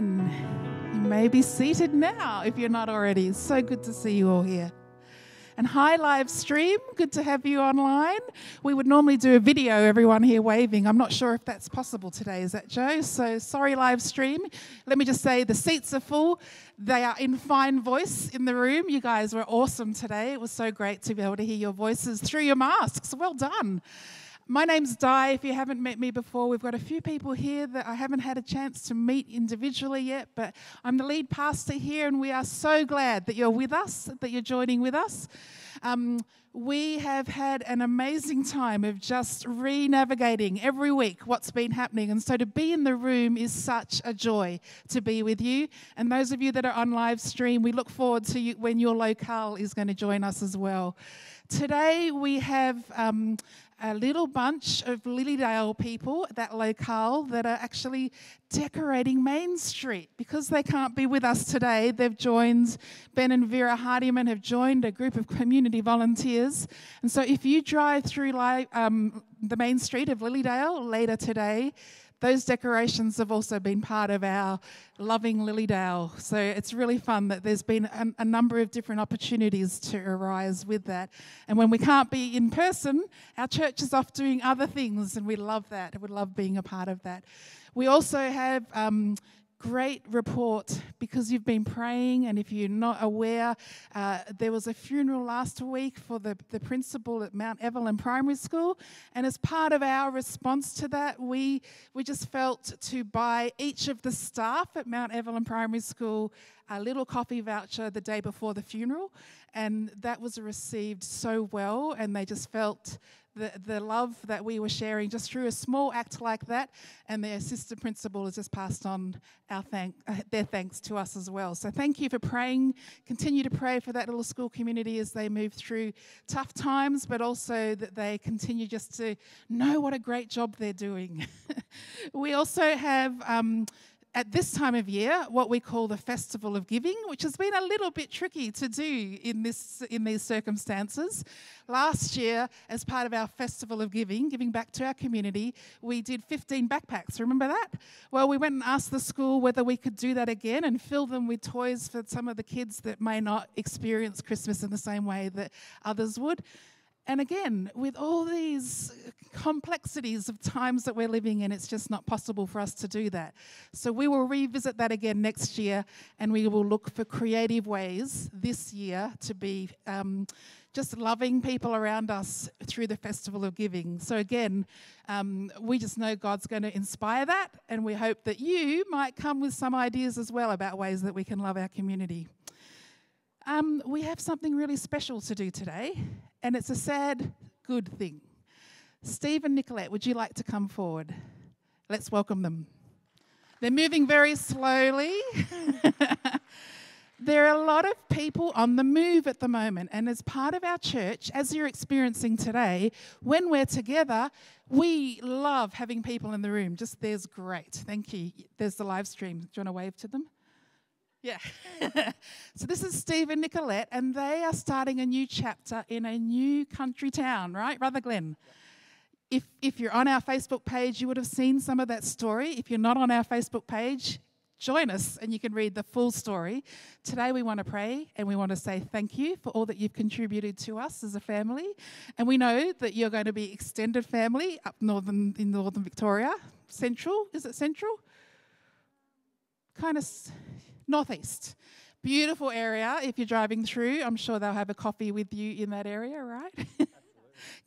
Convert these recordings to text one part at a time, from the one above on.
Amen. You may be seated now if you're not already. It's so good to see you all here. And hi, live stream. Good to have you online. We would normally do a video, everyone here waving. I'm not sure if that's possible today. Is that Joe? So sorry, live stream. Let me just say the seats are full. They are in fine voice in the room. You guys were awesome today. It was so great to be able to hear your voices through your masks. Well done. My name's Di. If you haven't met me before, we've got a few people here that I haven't had a chance to meet individually yet, but I'm the lead pastor here, and we are so glad that you're with us, that you're joining with us. Um, we have had an amazing time of just re navigating every week what's been happening. And so to be in the room is such a joy to be with you. And those of you that are on live stream, we look forward to you when your locale is going to join us as well. Today we have um, a little bunch of Lilydale people, at that locale, that are actually decorating Main Street. Because they can't be with us today, they've joined, Ben and Vera Hardiman have joined a group of community volunteers. And so if you drive through um, the Main Street of Lilydale later today, those decorations have also been part of our Loving Lilydale. So it's really fun that there's been a, a, number of different opportunities to arise with that. And when we can't be in person, our church is off doing other things, and we love that. We love being a part of that. We also have um, great report because you've been praying. And if you're not aware, uh, there was a funeral last week for the, the principal at Mount Evelyn Primary School. And as part of our response to that, we, we just felt to buy each of the staff at Mount Evelyn Primary School a little coffee voucher the day before the funeral. And that was received so well, and they just felt the, the love that we were sharing just through a small act like that. And the assistant principal has just passed on our thank, uh, their thanks to us as well. So thank you for praying. Continue to pray for that little school community as they move through tough times, but also that they continue just to know what a great job they're doing. we also have. Um, at this time of year what we call the festival of giving which has been a little bit tricky to do in this in these circumstances. Last year as part of our festival of giving giving back to our community we did 15 backpacks. Remember that? Well we went and asked the school whether we could do that again and fill them with toys for some of the kids that may not experience christmas in the same way that others would and again, with all these complexities of times that we're living in, it's just not possible for us to do that. So we will revisit that again next year and we will look for creative ways this year to be um, just loving people around us through the Festival of Giving. So again, um, we just know God's going to inspire that and we hope that you might come with some ideas as well about ways that we can love our community. Um, we have something really special to do today, and it's a sad, good thing. Steve and Nicolette, would you like to come forward? Let's welcome them. They're moving very slowly. there are a lot of people on the move at the moment, and as part of our church, as you're experiencing today, when we're together, we love having people in the room. Just there's great. Thank you. There's the live stream. Do you want to wave to them? Yeah. so this is Steve and Nicolette, and they are starting a new chapter in a new country town, right, Brother Glenn? If, if you're on our Facebook page, you would have seen some of that story. If you're not on our Facebook page, join us and you can read the full story. Today, we want to pray and we want to say thank you for all that you've contributed to us as a family. And we know that you're going to be extended family up northern in northern Victoria. Central, is it central? Kind of Northeast. Beautiful area if you're driving through. I'm sure they'll have a coffee with you in that area, right?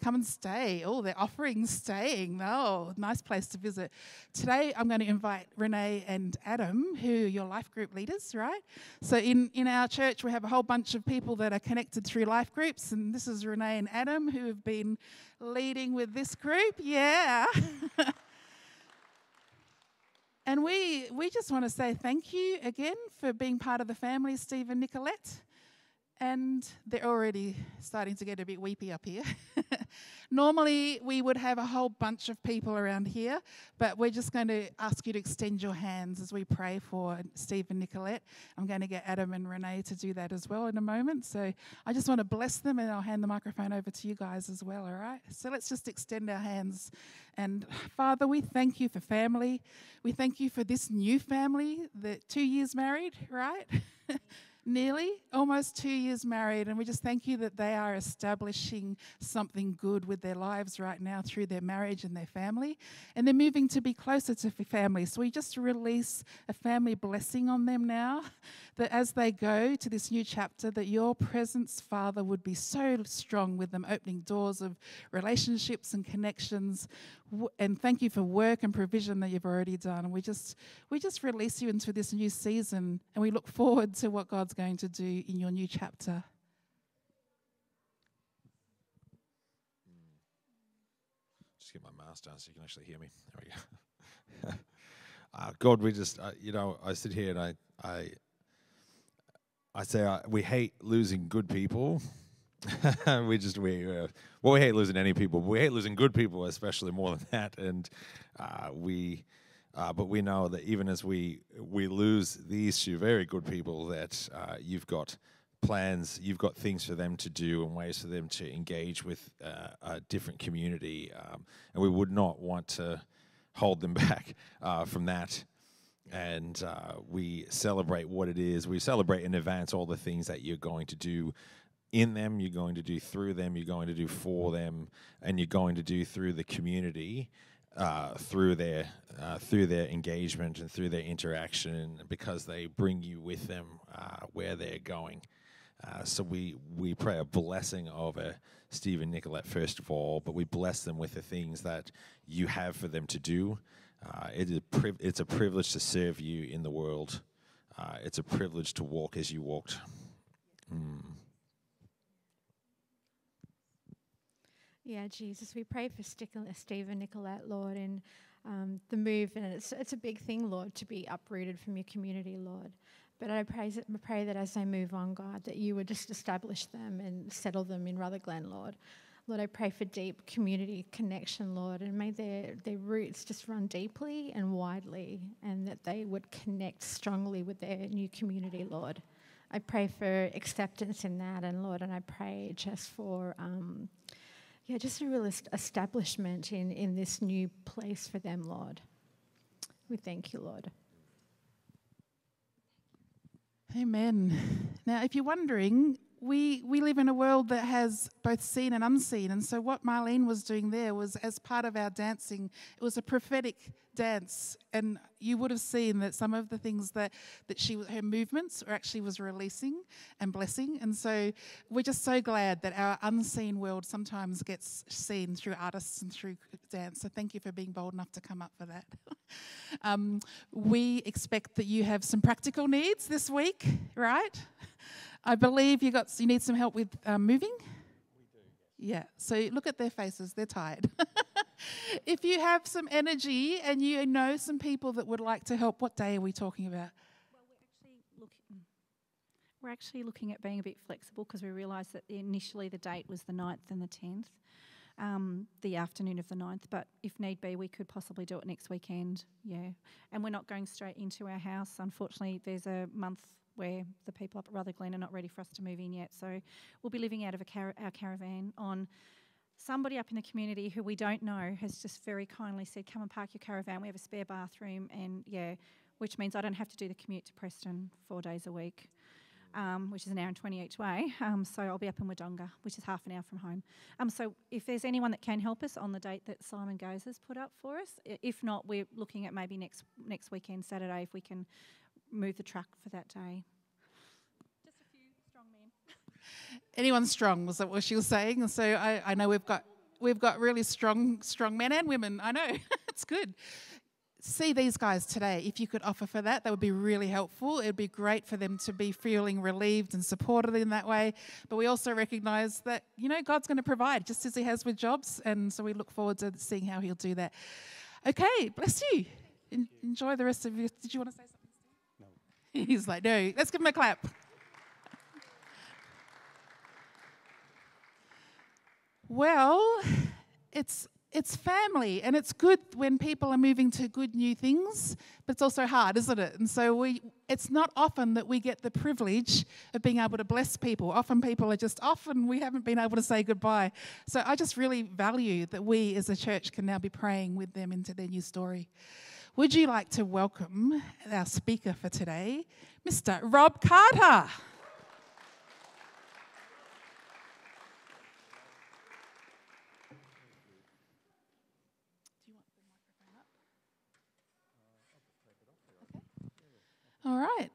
Come and stay. Oh, they're offering staying. Oh, nice place to visit. Today, I'm going to invite Renee and Adam, who are your life group leaders, right? So, in, in our church, we have a whole bunch of people that are connected through life groups, and this is Renee and Adam who have been leading with this group. Yeah. And we, we just want to say thank you again for being part of the family, Steve and Nicolette. And they're already starting to get a bit weepy up here. Normally, we would have a whole bunch of people around here, but we're just going to ask you to extend your hands as we pray for Steve and Nicolette. I'm going to get Adam and Renee to do that as well in a moment. So I just want to bless them, and I'll hand the microphone over to you guys as well, all right? So let's just extend our hands. And Father, we thank you for family. We thank you for this new family, the two years married, right? nearly almost two years married, and we just thank you that they are establishing something good with their lives right now through their marriage and their family, and they're moving to be closer to family. So we just release a family blessing on them now, that as they go to this new chapter, that your presence, Father, would be so strong with them, opening doors of relationships and connections. And thank you for work and provision that you've already done. And we just we just release you into this new season, and we look forward to what God's going to do in your new chapter. Just get my mask down so you can actually hear me. There we go. uh, God, we just, uh, you know, I sit here and I, I, I say uh, we hate losing good people. we just we uh, well we hate losing any people. But we hate losing good people, especially more than that. And uh, we, uh, but we know that even as we we lose these two very good people, that uh, you've got plans, you've got things for them to do and ways for them to engage with uh, a different community, um, and we would not want to hold them back uh, from that and uh, we celebrate what it is. We celebrate in advance all the things that you're going to do in them, you're going to do through them, you're going to do for them, and you're going to do through the community. Uh, through their uh, through their engagement and through their interaction, because they bring you with them uh, where they're going. Uh, so we we pray a blessing over Steve and Nicolette first of all, but we bless them with the things that you have for them to do, uh, it is priv- it's a privilege to serve you in the world. It's a privilege to walk as you walked. Mm. Yeah, Jesus, we pray for Steve and Nicolette, Lord, and um, the move, and it's it's a big thing, Lord, to be uprooted from your community, Lord. But I pray, pray that as they move on, God, that you would just establish them and settle them in Rutherglen, Lord. Lord, I pray for deep community connection, Lord, and may their, their roots just run deeply and widely, and that they would connect strongly with their new community, Lord. I pray for acceptance in that, and Lord, and I pray just for, um, yeah, just a real establishment in, in this new place for them, Lord. We thank you, Lord. Amen. Now, if you're wondering, we, we live in a world that has both seen and unseen. And so, what Marlene was doing there was as part of our dancing, it was a prophetic dance. And you would have seen that some of the things that, that she, her movements actually was releasing and blessing. And so, we're just so glad that our unseen world sometimes gets seen through artists and through dance. So, thank you for being bold enough to come up for that. um, we expect that you have some practical needs this week, right? I believe you got you need some help with um, moving. Yeah. So look at their faces; they're tired. if you have some energy and you know some people that would like to help, what day are we talking about? Well, we're actually looking. We're actually looking at being a bit flexible because we realised that initially the date was the 9th and the 10th, um, the afternoon of the 9th. But if need be, we could possibly do it next weekend. Yeah. And we're not going straight into our house. Unfortunately, there's a month where the people up at Rutherglen are not ready for us to move in yet. So we'll be living out of car- our caravan on somebody up in the community who we don't know has just very kindly said, Come and park your caravan. We have a spare bathroom, and yeah, which means I don't have to do the commute to Preston four days a week. Um, which is an hour and 20 each way. Um, so I'll be up in Wodonga, which is half an hour from home. Um, so if there's anyone that can help us on the date that Simon Goes has put up for us, if not, we're looking at maybe next next weekend, Saturday, if we can move the truck for that day. Just a few strong men. Anyone strong was that what she was saying? So I, I know we've got we've got really strong strong men and women. I know it's good. See these guys today. If you could offer for that, that would be really helpful. It would be great for them to be feeling relieved and supported in that way. But we also recognize that, you know, God's going to provide just as He has with jobs. And so we look forward to seeing how He'll do that. Okay, bless you. enjoy the rest of your. Did you want to say something? He's like, there, let's give him a clap. well, it's it's family and it's good when people are moving to good new things but it's also hard isn't it? And so we it's not often that we get the privilege of being able to bless people. Often people are just often we haven't been able to say goodbye. So i just really value that we as a church can now be praying with them into their new story. Would you like to welcome our speaker for today, Mr. Rob Carter? All right.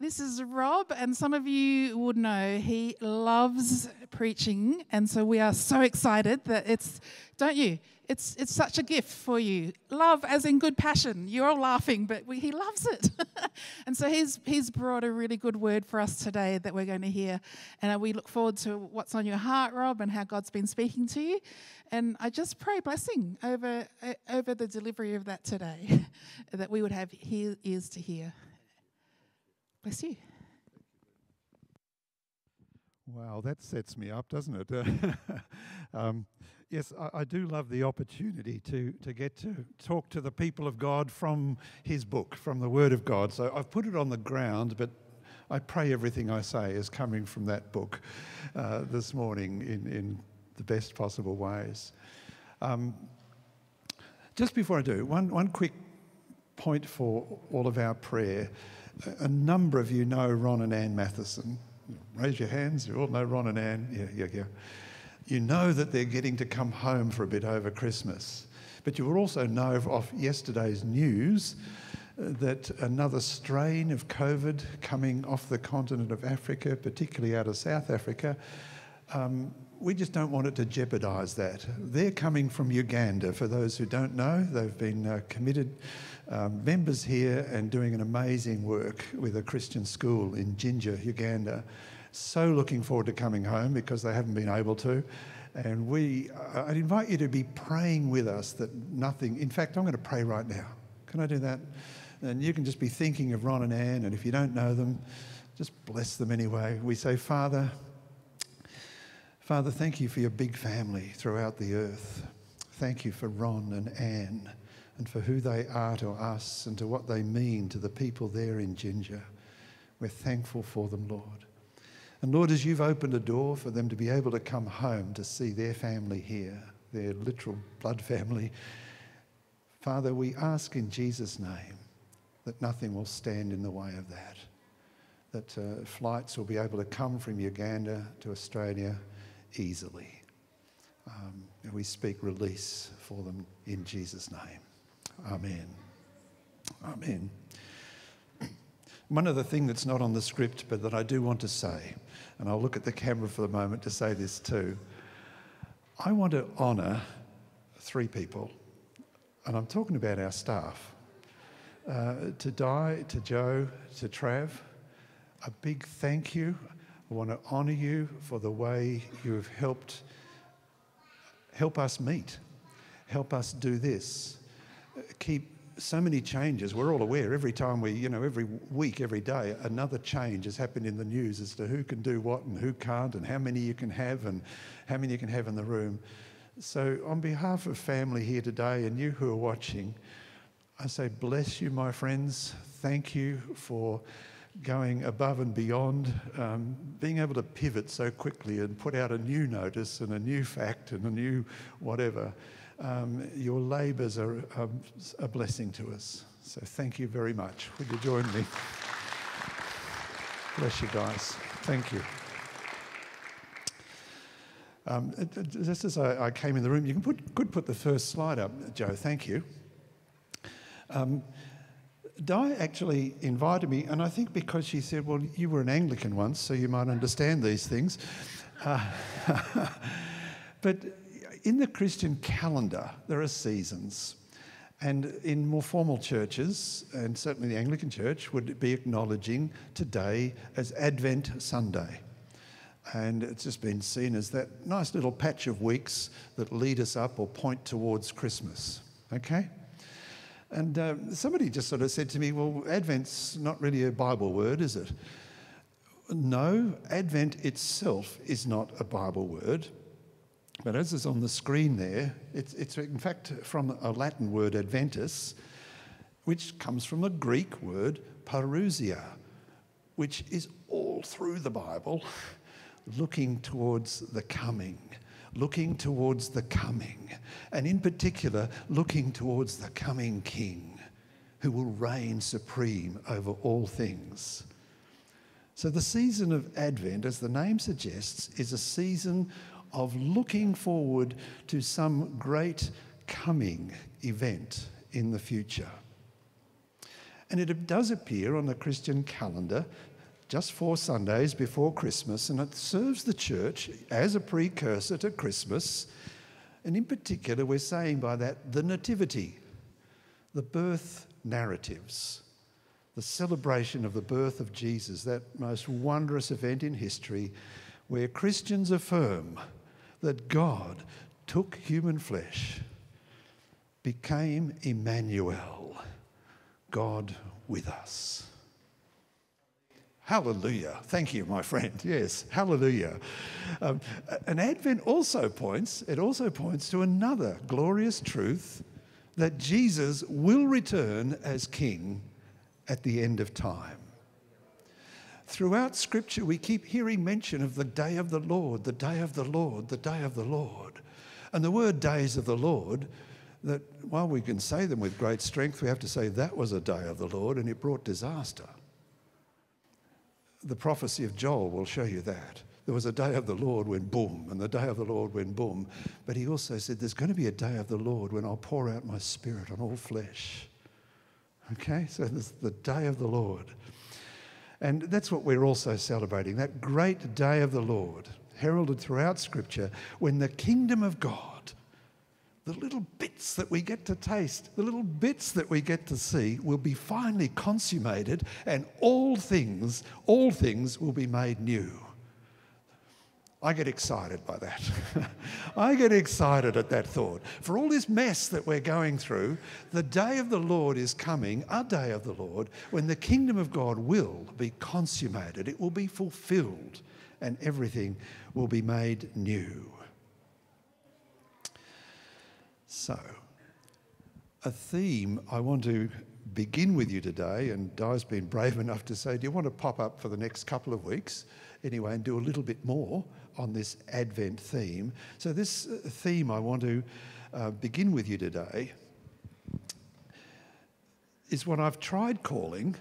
This is Rob, and some of you would know he loves preaching, and so we are so excited that it's, don't you? It's, it's such a gift for you. Love, as in good passion. You're all laughing, but we, he loves it. and so he's, he's brought a really good word for us today that we're going to hear. And we look forward to what's on your heart, Rob, and how God's been speaking to you. And I just pray blessing over, over the delivery of that today, that we would have ears to hear. Bless you. Wow, that sets me up, doesn't it? um, yes, I, I, do love the opportunity to, to get to talk to the people of God from His book, from the Word of God. So I've put it on the ground, but I pray everything I say is coming from that book uh, this morning in, in the best possible ways. Um, just before I do, one, one quick point for all of our prayer a number of you know Ron and Ann Matheson. Raise your hands. You all know Ron and Ann. Yeah, yeah, yeah. You know that they're getting to come home for a bit over Christmas. But you will also know off yesterday's news uh, that another strain of COVID coming off the continent of Africa, particularly out of South Africa, um, we just don't want it to jeopardise that. They're coming from Uganda. For those who don't know, they've been uh, committed um, members here and doing an amazing work with a Christian school in Jinja, Uganda. So looking forward to coming home because they haven't been able to. And we, uh, I'd invite you to be praying with us that nothing, in fact, I'm going to pray right now. Can I do that? And you can just be thinking of Ron and Ann, and if you don't know them, just bless them anyway. We say, Father, Father, thank you for your big family throughout the earth. Thank you for Ron and Ann and for who they are to us and to what they mean to the people there in Jinja. We're thankful for them, Lord. And Lord, as you've opened a door for them to be able to come home to see their family here, their literal blood family, Father, we ask in Jesus' name that nothing will stand in the way of that. That uh, flights will be able to come from Uganda to Australia easily. Um, and we speak release for them in Jesus' name. Amen. Amen. One other thing that's not on the script, but that I do want to say, and I'll look at the camera for a moment to say this too. I want to honour three people, and I'm talking about our staff. Uh, to Di, to Joe, to Trav, a big thank you. I want to honour you for the way you have helped help us meet, help us do this keep so many changes. We're all aware every time we, you know, every week, every day, another change has happened in the news as to who can do what and who can't, and how many you can have, and how many you can have in the room. So, on behalf of family here today and you who are watching, I say, bless you, my friends. Thank you for going above and beyond, um, being able to pivot so quickly and put out a new notice and a new fact and a new whatever um, your labours are a, a blessing to us. So thank you very much. Would you join me? Bless you guys. Thank you. Um, just as I, I, came in the room, you can put, could put the first slide up, Joe. Thank you. Um, Di actually invited me, and I think because she said, Well, you were an Anglican once, so you might understand these things. Uh, but in the Christian calendar, there are seasons. And in more formal churches, and certainly the Anglican Church, would be acknowledging today as Advent Sunday. And it's just been seen as that nice little patch of weeks that lead us up or point towards Christmas. Okay? And uh, somebody just sort of said to me, Well, Advent's not really a Bible word, is it? No, Advent itself is not a Bible word. But as is on the screen there, it's, it's in fact from a Latin word adventus, which comes from a Greek word parousia, which is all through the Bible, looking towards the coming, looking towards the coming, and in particular, looking towards the coming King who will reign supreme over all things. So, the season of Advent, as the name suggests, is a season of looking forward to some great coming event in the future. And it does appear on the Christian calendar just four Sundays before Christmas, and it serves the church as a precursor to Christmas. And in particular, we're saying by that the Nativity, the birth narratives, the celebration of the birth of Jesus, that most wondrous event in history where Christians affirm that God took human flesh, became Emmanuel, God with us. Hallelujah. Thank you, my friend. Yes, hallelujah. Um, and Advent also points, it also points to another glorious truth that Jesus will return as King at the end of time. Throughout Scripture, we keep hearing mention of the day of the Lord, the day of the Lord, the day of the Lord. And the word days of the Lord, that while we can say them with great strength, we have to say that was a day of the Lord and it brought disaster. The prophecy of Joel will show you that. There was a day of the Lord when boom, and the day of the Lord when boom. But he also said, There's going to be a day of the Lord when I'll pour out my spirit on all flesh. Okay, so there's the day of the Lord. And that's what we're also celebrating that great day of the Lord, heralded throughout Scripture, when the kingdom of God, the little bits that we get to taste, the little bits that we get to see, will be finally consummated, and all things, all things will be made new. I get excited by that. I get excited at that thought. For all this mess that we're going through, the day of the Lord is coming, a day of the Lord, when the kingdom of God will be consummated, it will be fulfilled, and everything will be made new. So, a theme I want to begin with you today, and Di's been brave enough to say, Do you want to pop up for the next couple of weeks anyway and do a little bit more? On this Advent theme. So, this uh, theme I want to uh, begin with you today is what I've tried calling.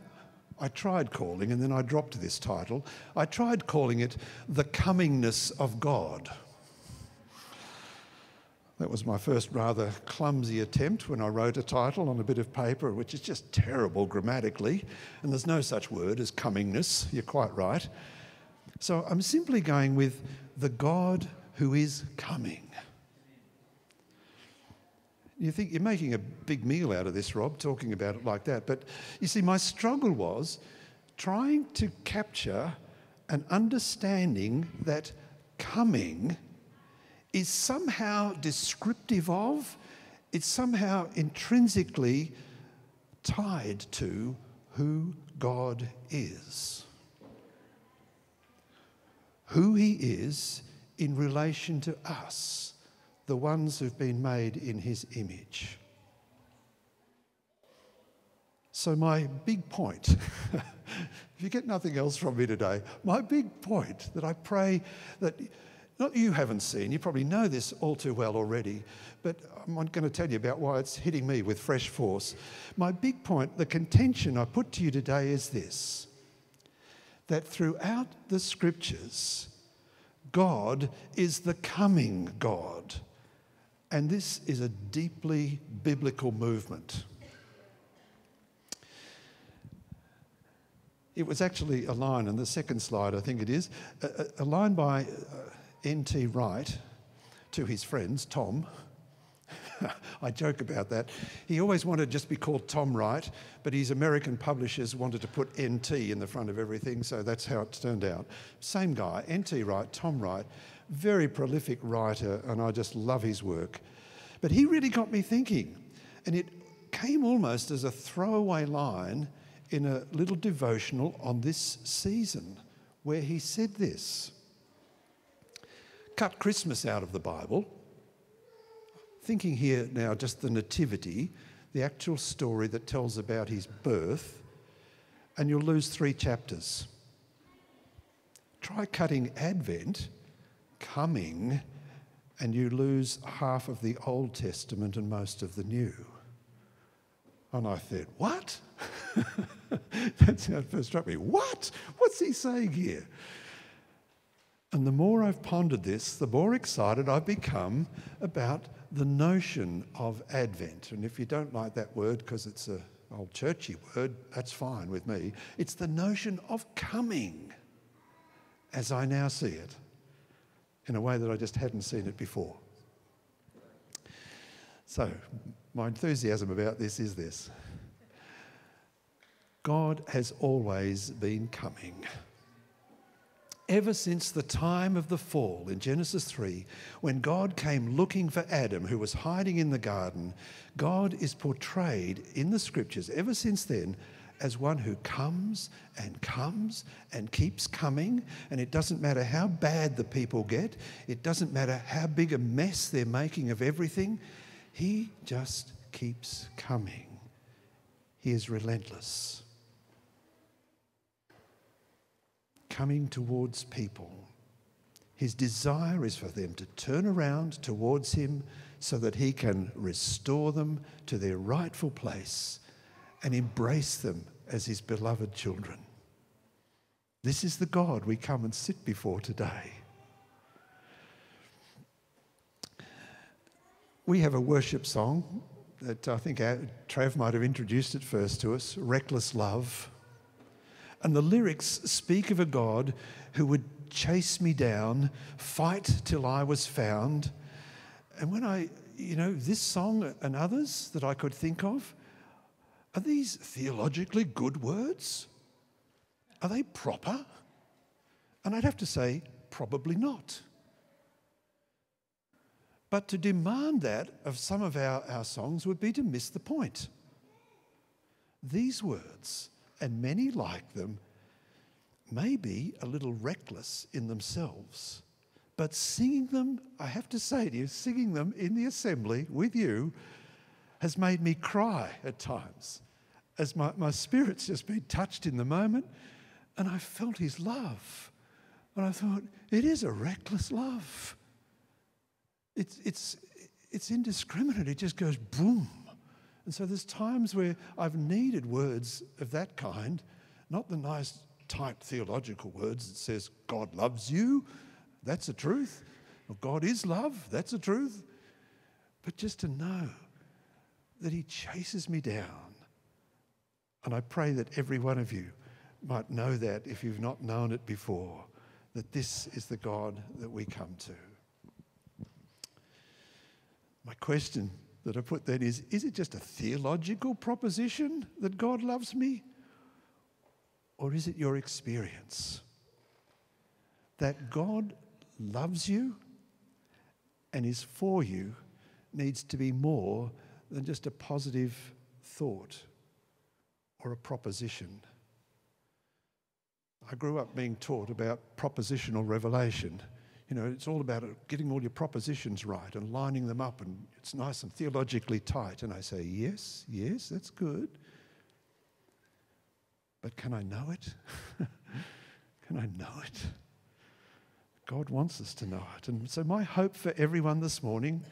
I tried calling, and then I dropped this title. I tried calling it The Comingness of God. That was my first rather clumsy attempt when I wrote a title on a bit of paper, which is just terrible grammatically. And there's no such word as comingness, you're quite right. So I'm simply going with the God who is coming. You think you're making a big meal out of this, Rob, talking about it like that. But you see, my struggle was trying to capture an understanding that coming is somehow descriptive of, it's somehow intrinsically tied to who God is who he is in relation to us, the ones who've been made in his image. So, my big point, if you get nothing else from me today, my big point that I pray that not you haven't seen, you probably know this all too well already, but I'm going to tell you about why it's hitting me with fresh force. My big point, the contention I put to you today is this that throughout the scriptures, God is the coming God. And this is a deeply biblical movement. It was actually a line on the second slide, I think it is, a, a line by uh, N.T. Wright to his friends, Tom, I joke about that. He always wanted to just be called Tom Wright, but his American publishers wanted to put NT in the front of everything, so that's how it turned out. Same guy, NT Wright, Tom Wright, very prolific writer, and I just love his work. But he really got me thinking, and it came almost as a throwaway line in a little devotional on this season where he said this cut Christmas out of the Bible, thinking here now just the Nativity, the actual story that tells about his birth, and you'll lose three chapters. Try cutting Advent, coming, and you lose half of the Old Testament and most of the New. And I thought, what? That's how it first struck me. What? What's he saying here? And the more I've pondered this, the more excited I've become about the notion of Advent. And if you don't like that word because it's an old churchy word, that's fine with me. It's the notion of coming as I now see it in a way that I just hadn't seen it before. So, my enthusiasm about this is this God has always been coming. Ever since the time of the fall in Genesis 3, when God came looking for Adam, who was hiding in the garden, God is portrayed in the scriptures ever since then as one who comes and comes and keeps coming. And it doesn't matter how bad the people get, it doesn't matter how big a mess they're making of everything, He just keeps coming. He is relentless. Coming towards people. His desire is for them to turn around towards Him so that He can restore them to their rightful place and embrace them as his beloved children. This is the God we come and sit before today. We have a worship song that I think Trav might have introduced it first to us Reckless Love. And the lyrics speak of a God who would chase me down, fight till I was found. And when I, you know, this song and others that I could think of, are these theologically good words? Are they proper? And I'd have to say, probably not. But to demand that of some of our, our songs would be to miss the point. These words, and many like them, may be a little reckless in themselves. But singing them, I have to say to you, singing them in the assembly with you has made me cry at times as my, my spirit's just been touched in the moment and I felt his love. And I thought, it is a reckless love. It's, it's, it's indiscriminate, it just goes boom. And so there's times where I've needed words of that kind, not the nice, tight theological words that says, God loves you, that's the truth. Or God is love, that's the truth. But just to know that He chases me down. And I pray that every one of you might know that if you've not known it before, that this is the God that we come to. My question that I put then is is it just a theological proposition that God loves me? Or is it your experience? That God loves you and is for you needs to be more than just a positive thought or a proposition. I grew up being taught about propositional revelation. You know, it's all about getting all your propositions right and lining them up, and it's nice and theologically tight. And I say, yes, yes, that's good. But can I know it? can I know it? God wants us to know it. And so, my hope for everyone this morning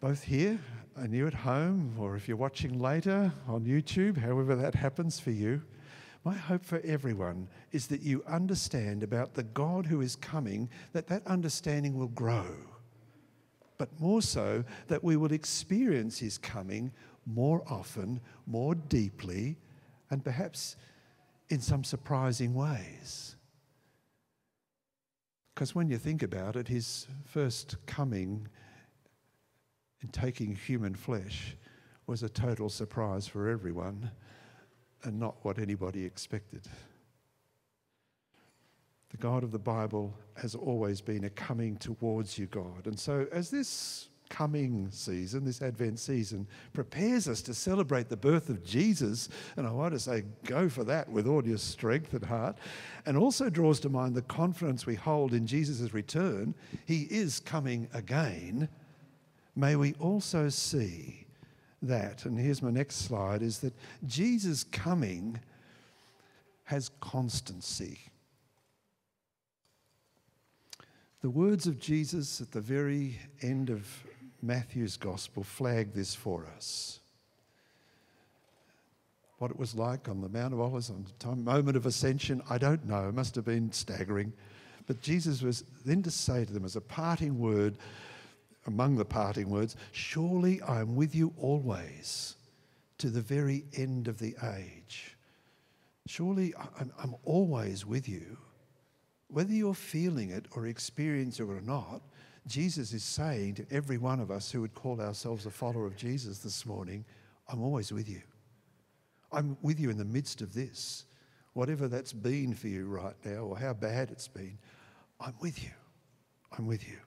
both here and you at home, or if you're watching later on YouTube, however that happens for you, my hope for everyone is that you understand about the God who is coming, that that understanding will grow. But more so, that we will experience his coming more often, more deeply, and perhaps in some surprising ways. Because when you think about it, his first coming and taking human flesh was a total surprise for everyone and not what anybody expected. The God of the Bible has always been a coming towards you God. And so, as this coming season, this Advent season, prepares us to celebrate the birth of Jesus. And I want to say, go for that with all your strength and heart. And also draws to mind the confidence we hold in Jesus' return. He is coming again. May we also see that, and here's my next slide, is that Jesus' coming has constancy. The words of Jesus at the very end of Matthew's gospel flag this for us. What it was like on the Mount of Olives, on the time, moment of ascension, I don't know. It must have been staggering. But Jesus was then to say to them as a parting word, among the parting words, Surely I am with you always to the very end of the age. Surely I'm, I'm always with you. Whether you're feeling it or experiencing it or not, Jesus is saying to every one of us who would call ourselves a follower of Jesus this morning, I'm always with you. I'm with you in the midst of this. Whatever that's been for you right now or how bad it's been, I'm with you. I'm with you.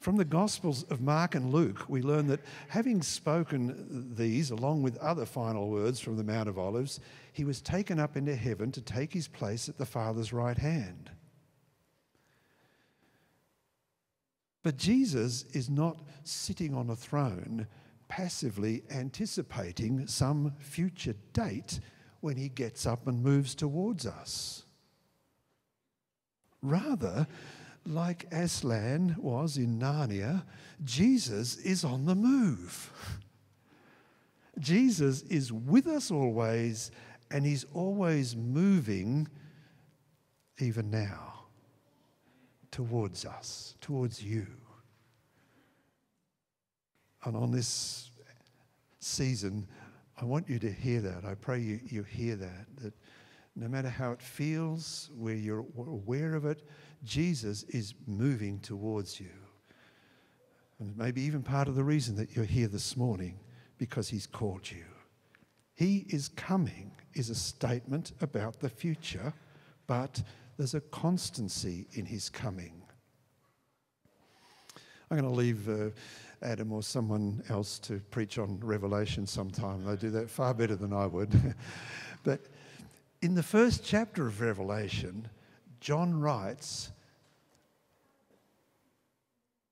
From the Gospels of Mark and Luke, we learn that having spoken these, along with other final words from the Mount of Olives, he was taken up into heaven to take his place at the Father's right hand. But Jesus is not sitting on a throne passively anticipating some future date when he gets up and moves towards us. Rather, like Aslan was in Narnia, Jesus is on the move. Jesus is with us always, and he's always moving, even now towards us, towards you. And on this season, I want you to hear that. I pray you, you hear that. That no matter how it feels, where you're aware of it, Jesus is moving towards you. And maybe even part of the reason that you're here this morning, because he's called you. He is coming is a statement about the future, but there's a constancy in his coming. I'm going to leave uh, Adam or someone else to preach on Revelation sometime. They do that far better than I would. but in the first chapter of Revelation, John writes,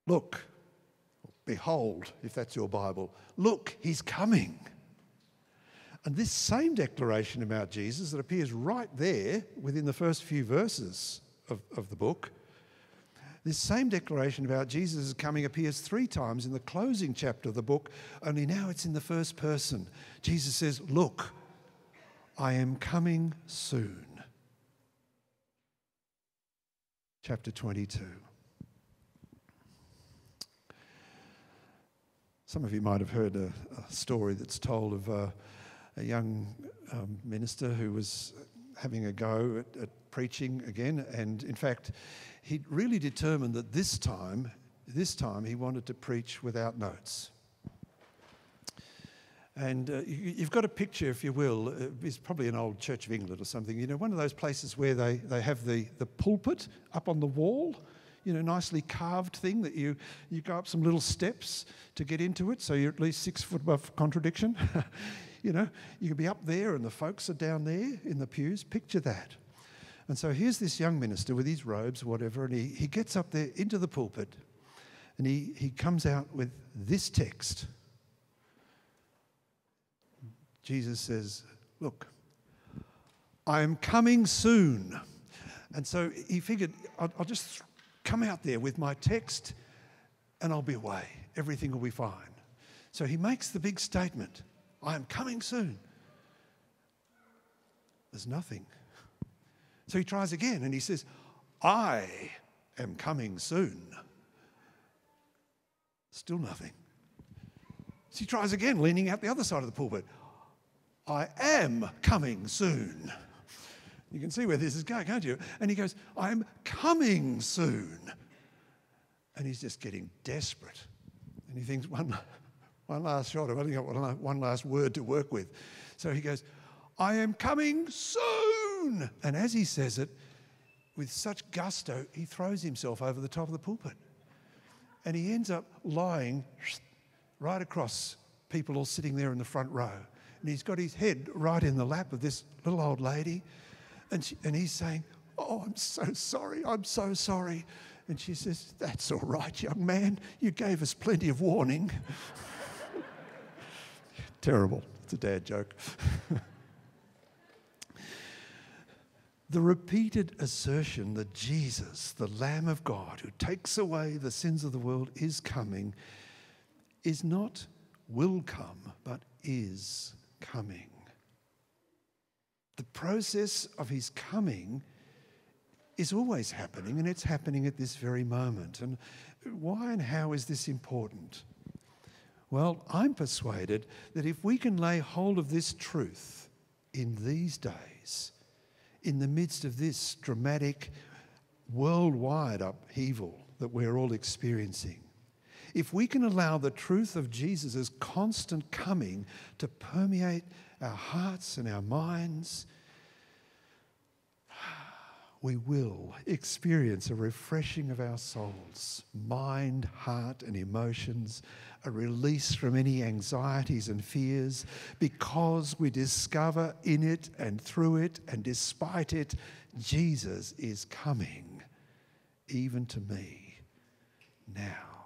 Look, behold, if that's your Bible, look, he's coming. And this same declaration about Jesus that appears right there within the first few verses of, of the book, this same declaration about Jesus' coming appears three times in the closing chapter of the book, only now it's in the first person. Jesus says, Look, I am coming soon. Chapter 22. Some of you might have heard a, a story that's told of. Uh, a young um, minister who was having a go at, at, preaching again, and in fact, he really determined that this time, this time, he wanted to preach without notes. And uh, you, have got a picture, if you will, uh, it's probably an old Church of England or something, you know, one of those places where they, they have the, the pulpit up on the wall, you know, nicely carved thing that you, you go up some little steps to get into it, so you're at least six foot above contradiction. You know, you can be up there and the folks are down there in the pews. Picture that. And so here's this young minister with his robes, whatever, and he, he gets up there into the pulpit and he, he comes out with this text. Jesus says, Look, I am coming soon. And so he figured, I'll, I'll just come out there with my text and I'll be away. Everything will be fine. So he makes the big statement I am coming soon. There's nothing. So he tries again and he says, I am coming soon. Still nothing. So he tries again, leaning out the other side of the pulpit. I am coming soon. You can see where this is going, can't you? And he goes, I'm coming soon. And he's just getting desperate. And he thinks, one, one last shot. I've only got one, one last word to work with. So he goes, I am coming soon. And as he says it, with such gusto, he throws himself over the top of the pulpit. And he ends up lying right across people all sitting there in the front row. And he's got his head right in the lap of this little old lady. And, she, and he's saying, Oh, I'm so sorry. I'm so sorry. And she says, That's all right, young man. You gave us plenty of warning. Terrible. It's a dad joke. the repeated assertion that Jesus, the Lamb of God who takes away the sins of the world, is coming is not will come, but is coming. The process of his coming is always happening, and it's happening at this very moment. And why and how is this important? Well, I'm persuaded that if we can lay hold of this truth in these days, in the midst of this dramatic worldwide upheaval that we're all experiencing, if we can allow the truth of Jesus' constant coming to permeate our hearts and our minds, we will experience a refreshing of our souls, mind, heart, and emotions, a release from any anxieties and fears, because we discover in it and through it and despite it, Jesus is coming, even to me now.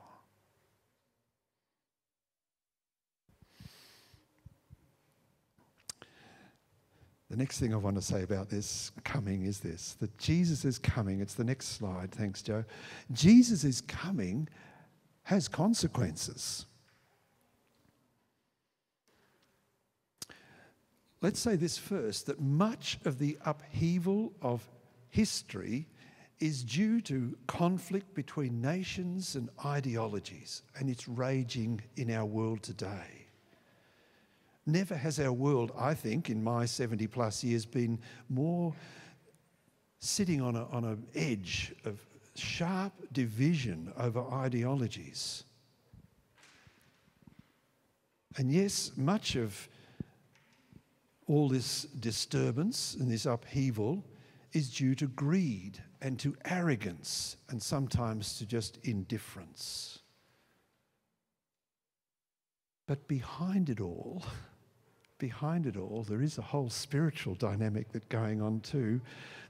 The next thing I want to say about this coming is this that Jesus is coming. It's the next slide. Thanks, Joe. Jesus is coming has consequences. Let's say this first that much of the upheaval of history is due to conflict between nations and ideologies, and it's raging in our world today. Never has our world, I think, in my 70 plus years, been more sitting on an on a edge of sharp division over ideologies. And yes, much of all this disturbance and this upheaval is due to greed and to arrogance and sometimes to just indifference. But behind it all, behind it all, there is a whole spiritual dynamic that going on too,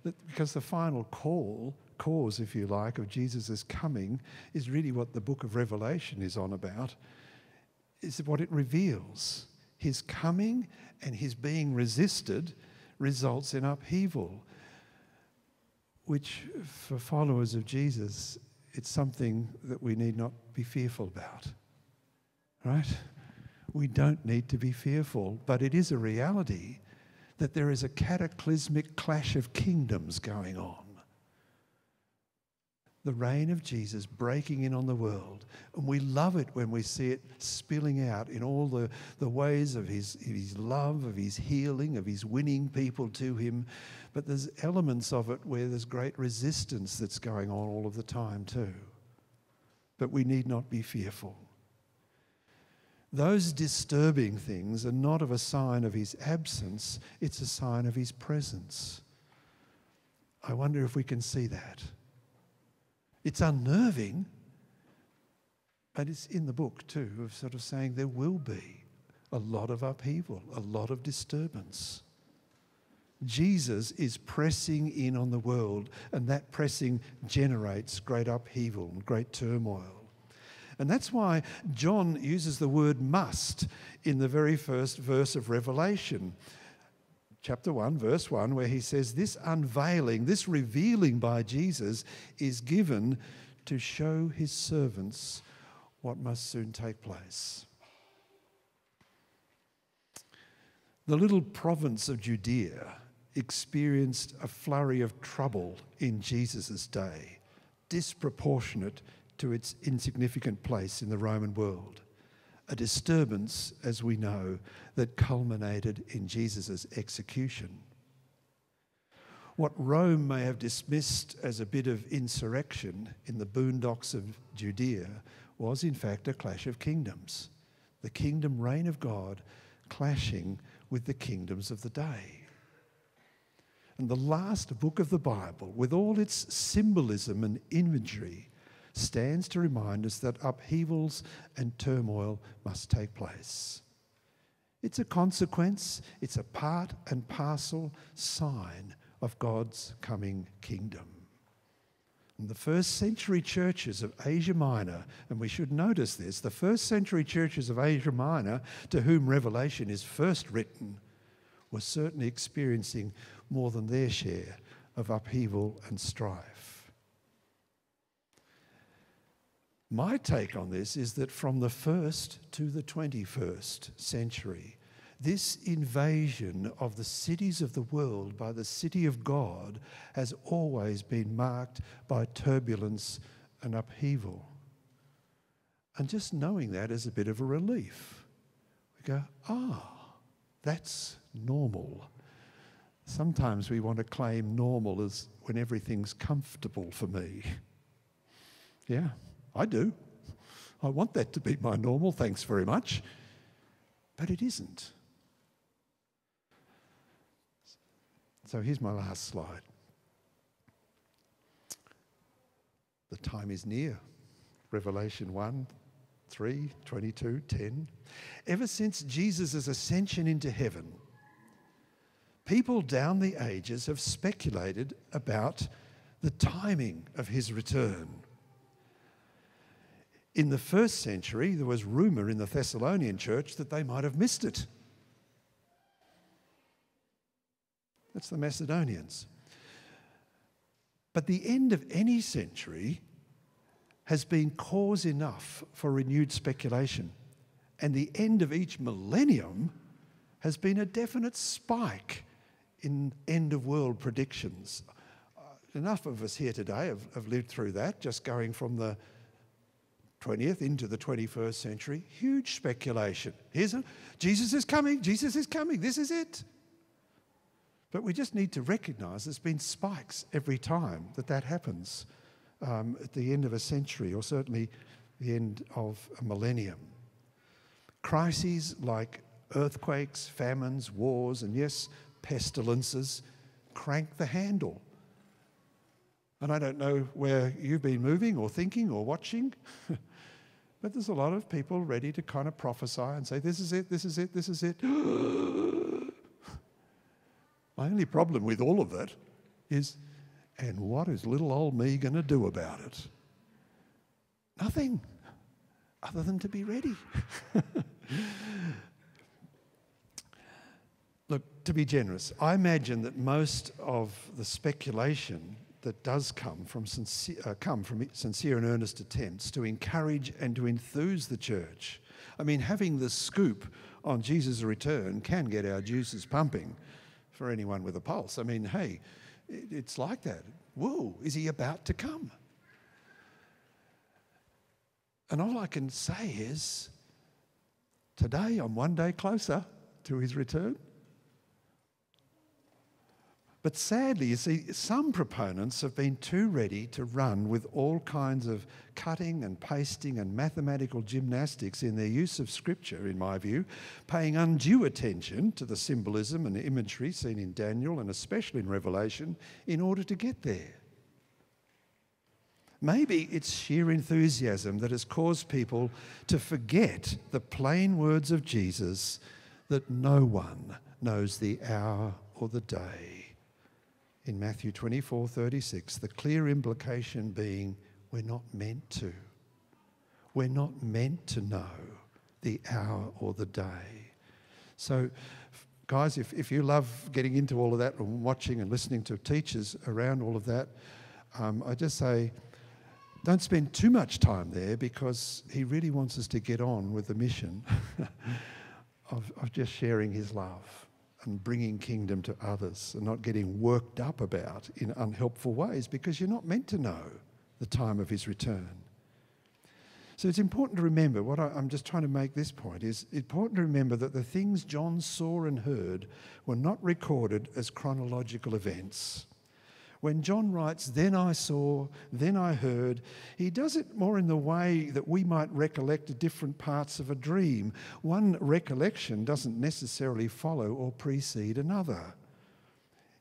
that because the final call, cause, if you like, of Jesus' coming is really what the book of Revelation is on about, is what it reveals. His coming and his being resisted results in upheaval, which for followers of Jesus, it's something that we need not be fearful about. Right? We don't need to be fearful. But it is a reality that there is a cataclysmic clash of kingdoms going on. The reign of Jesus breaking in on the world. And we love it when we see it spilling out in all the, the ways of his, his love, of his healing, of his winning people to him. But there's elements of it where there's great resistance that's going on all of the time, too. But we need not be fearful. Those disturbing things are not of a sign of his absence, it's a sign of his presence. I wonder if we can see that. It's unnerving, but it's in the book too, of sort of saying there will be a lot of upheaval, a lot of disturbance. Jesus is pressing in on the world, and that pressing generates great upheaval and great turmoil. And that's why John uses the word must in the very first verse of Revelation, chapter 1, verse 1, where he says, This unveiling, this revealing by Jesus is given to show his servants what must soon take place. The little province of Judea experienced a flurry of trouble in Jesus' day, disproportionate to its insignificant place in the Roman world. A disturbance, as we know, that culminated in Jesus' execution. What Rome may have dismissed as a bit of insurrection in the boondocks of Judea was, in fact, a clash of kingdoms. The kingdom reign of God clashing with the kingdoms of the day. And the last book of the Bible, with all its symbolism and imagery, stands to remind us that upheavals and turmoil must take place. It's a consequence, it's a part and parcel sign of God's coming kingdom. And the first century churches of Asia Minor, and we should notice this, the first century churches of Asia Minor to whom Revelation is first written were certainly experiencing more than their share of upheaval and strife. My take on this is that from the first to the 21st century, this invasion of the cities of the world by the city of God has always been marked by turbulence and upheaval. And just knowing that is a bit of a relief. We go, ah, that's normal. Sometimes we want to claim normal as when everything's comfortable for me. Yeah, I do. I want that to be my normal, thanks very much. But it isn't. So here's my last slide. The time is near. Revelation 1, 3, 22, 10. Ever since Jesus' ascension into heaven, people down the ages have speculated about the timing of his return. In the first century, there was rumour in the Thessalonian church that they might have missed it. That's the Macedonians. But the end of any century has been cause enough for renewed speculation. And the end of each millennium has been a definite spike in end of world predictions. Uh, enough of us here today have, have lived through that, just going from the 20th into the 21st century. Huge speculation. Here's a, Jesus is coming, Jesus is coming, this is it. But we just need to recognize there's been spikes every time that that happens um, at the end of a century or certainly the end of a millennium. Crises like earthquakes, famines, wars, and yes, pestilences crank the handle. And I don't know where you've been moving or thinking or watching, but there's a lot of people ready to kind of prophesy and say, This is it, this is it, this is it. My only problem with all of that is, and what is little old me going to do about it? Nothing other than to be ready. Look, to be generous, I imagine that most of the speculation that does come from sincere, uh, come from sincere and earnest attempts to encourage and to enthuse the church. I mean, having the scoop on Jesus' return can get our juices pumping for anyone with a pulse. I mean, hey, it's like that. Whoa, is he about to come? And all I can say is, today I'm one day closer to his return. But sadly, you see, some proponents have been too ready to run with all kinds of cutting and pasting and mathematical gymnastics in their use of Scripture, in my view, paying undue attention to the symbolism and imagery seen in Daniel and especially in Revelation in order to get there. Maybe it's sheer enthusiasm that has caused people to forget the plain words of Jesus that no one knows the hour or the day in Matthew 24 36, the clear implication being we're not meant to. We're not meant to know the hour or the day. So, guys, if, if you love getting into all of that and watching and listening to teachers around all of that, um, I just say, don't spend too much time there because he really wants us to get on with the mission of, of just sharing his love and bringing kingdom to others and not getting worked up about in unhelpful ways because you're not meant to know the time of his return. So it's important to remember what I, am just trying to make this point is important to remember that the things John saw and heard were not recorded as chronological events. When John writes, Then I saw, then I heard, he does it more in the way that we might recollect different parts of a dream. One recollection doesn't necessarily follow or precede another.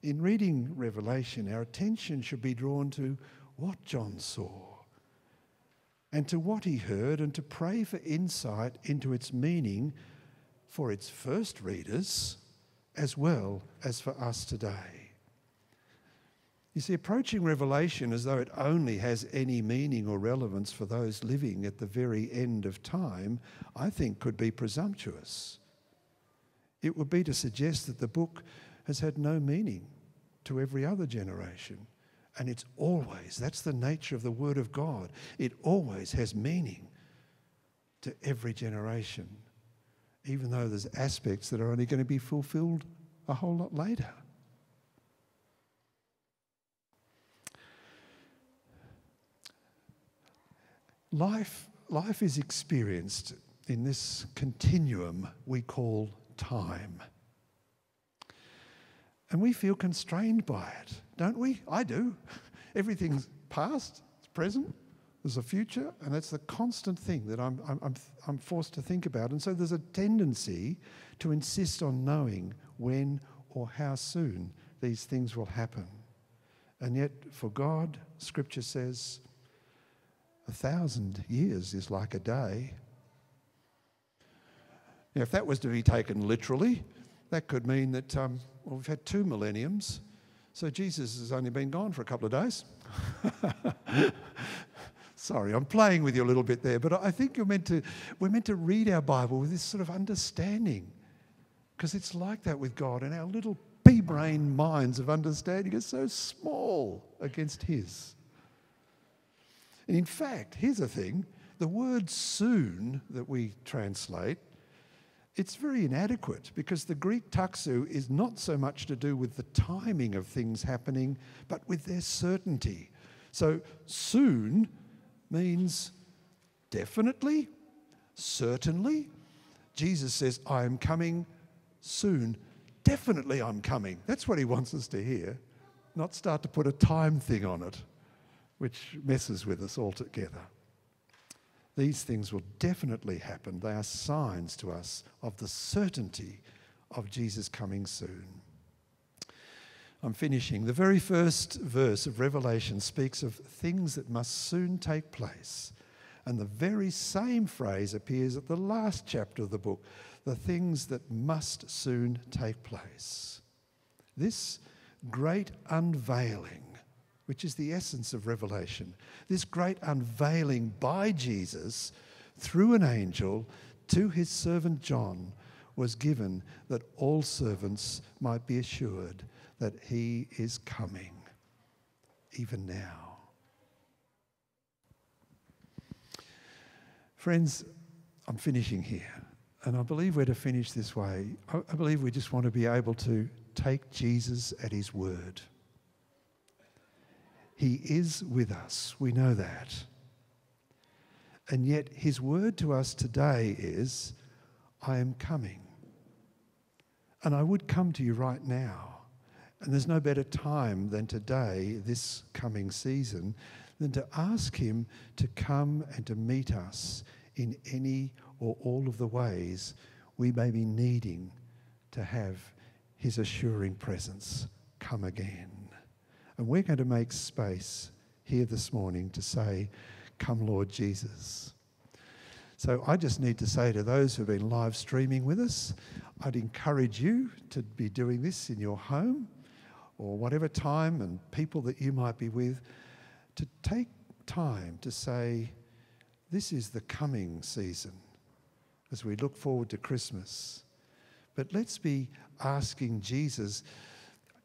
In reading Revelation, our attention should be drawn to what John saw and to what he heard and to pray for insight into its meaning for its first readers as well as for us today. You see, approaching Revelation as though it only has any meaning or relevance for those living at the very end of time, I think could be presumptuous. It would be to suggest that the book has had no meaning to every other generation. And it's always, that's the nature of the Word of God, it always has meaning to every generation, even though there's aspects that are only going to be fulfilled a whole lot later. Life, life is experienced in this continuum we call time. And we feel constrained by it, don't we? I do. Everything's past, it's present, there's a future, and that's the constant thing that I'm, I'm, I'm forced to think about. And so there's a tendency to insist on knowing when or how soon these things will happen. And yet, for God, Scripture says, a thousand years is like a day. Now, if that was to be taken literally, that could mean that um, well, we've had two millenniums, so Jesus has only been gone for a couple of days. Sorry, I'm playing with you a little bit there, but I think you're meant to, we're meant to read our Bible with this sort of understanding, because it's like that with God, and our little pea brain minds of understanding are so small against His. And in fact, here's the thing the word soon that we translate it's very inadequate because the Greek taxu is not so much to do with the timing of things happening, but with their certainty. So soon means definitely, certainly. Jesus says, I am coming soon. Definitely, I'm coming. That's what he wants us to hear, not start to put a time thing on it, which messes with us altogether. These things will definitely happen. They are signs to us of the certainty of Jesus coming soon. I'm finishing. The very first verse of Revelation speaks of things that must soon take place. And the very same phrase appears at the last chapter of the book the things that must soon take place. This great unveiling which is the essence of Revelation. This great unveiling by Jesus through an angel to his servant John was given that all servants might be assured that he is coming, even now. Friends, I'm finishing here, and I believe we're to finish this way. I believe we just want to be able to take Jesus at his word. He is with us. We know that. And yet, his word to us today is, I am coming. And I would come to you right now. And there's no better time than today, this coming season, than to ask him to come and to meet us in any or all of the ways we may be needing to have his assuring presence come again. And we're going to make space here this morning to say, Come, Lord Jesus. So I just need to say to those who've been live streaming with us, I'd encourage you to be doing this in your home or whatever time and people that you might be with, to take time to say, This is the coming season as we look forward to Christmas. But let's be asking Jesus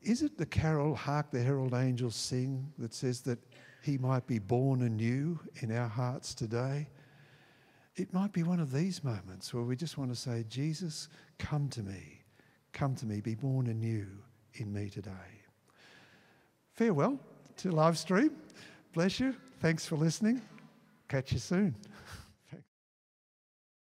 is it the carol, Hark the Herald Angels Sing, that says that he might be born anew in our hearts today? It might be one of these moments where we just want to say, Jesus, come to me. Come to me. Be born anew in me today. Farewell to live stream. Bless you. Thanks for listening. Catch you soon.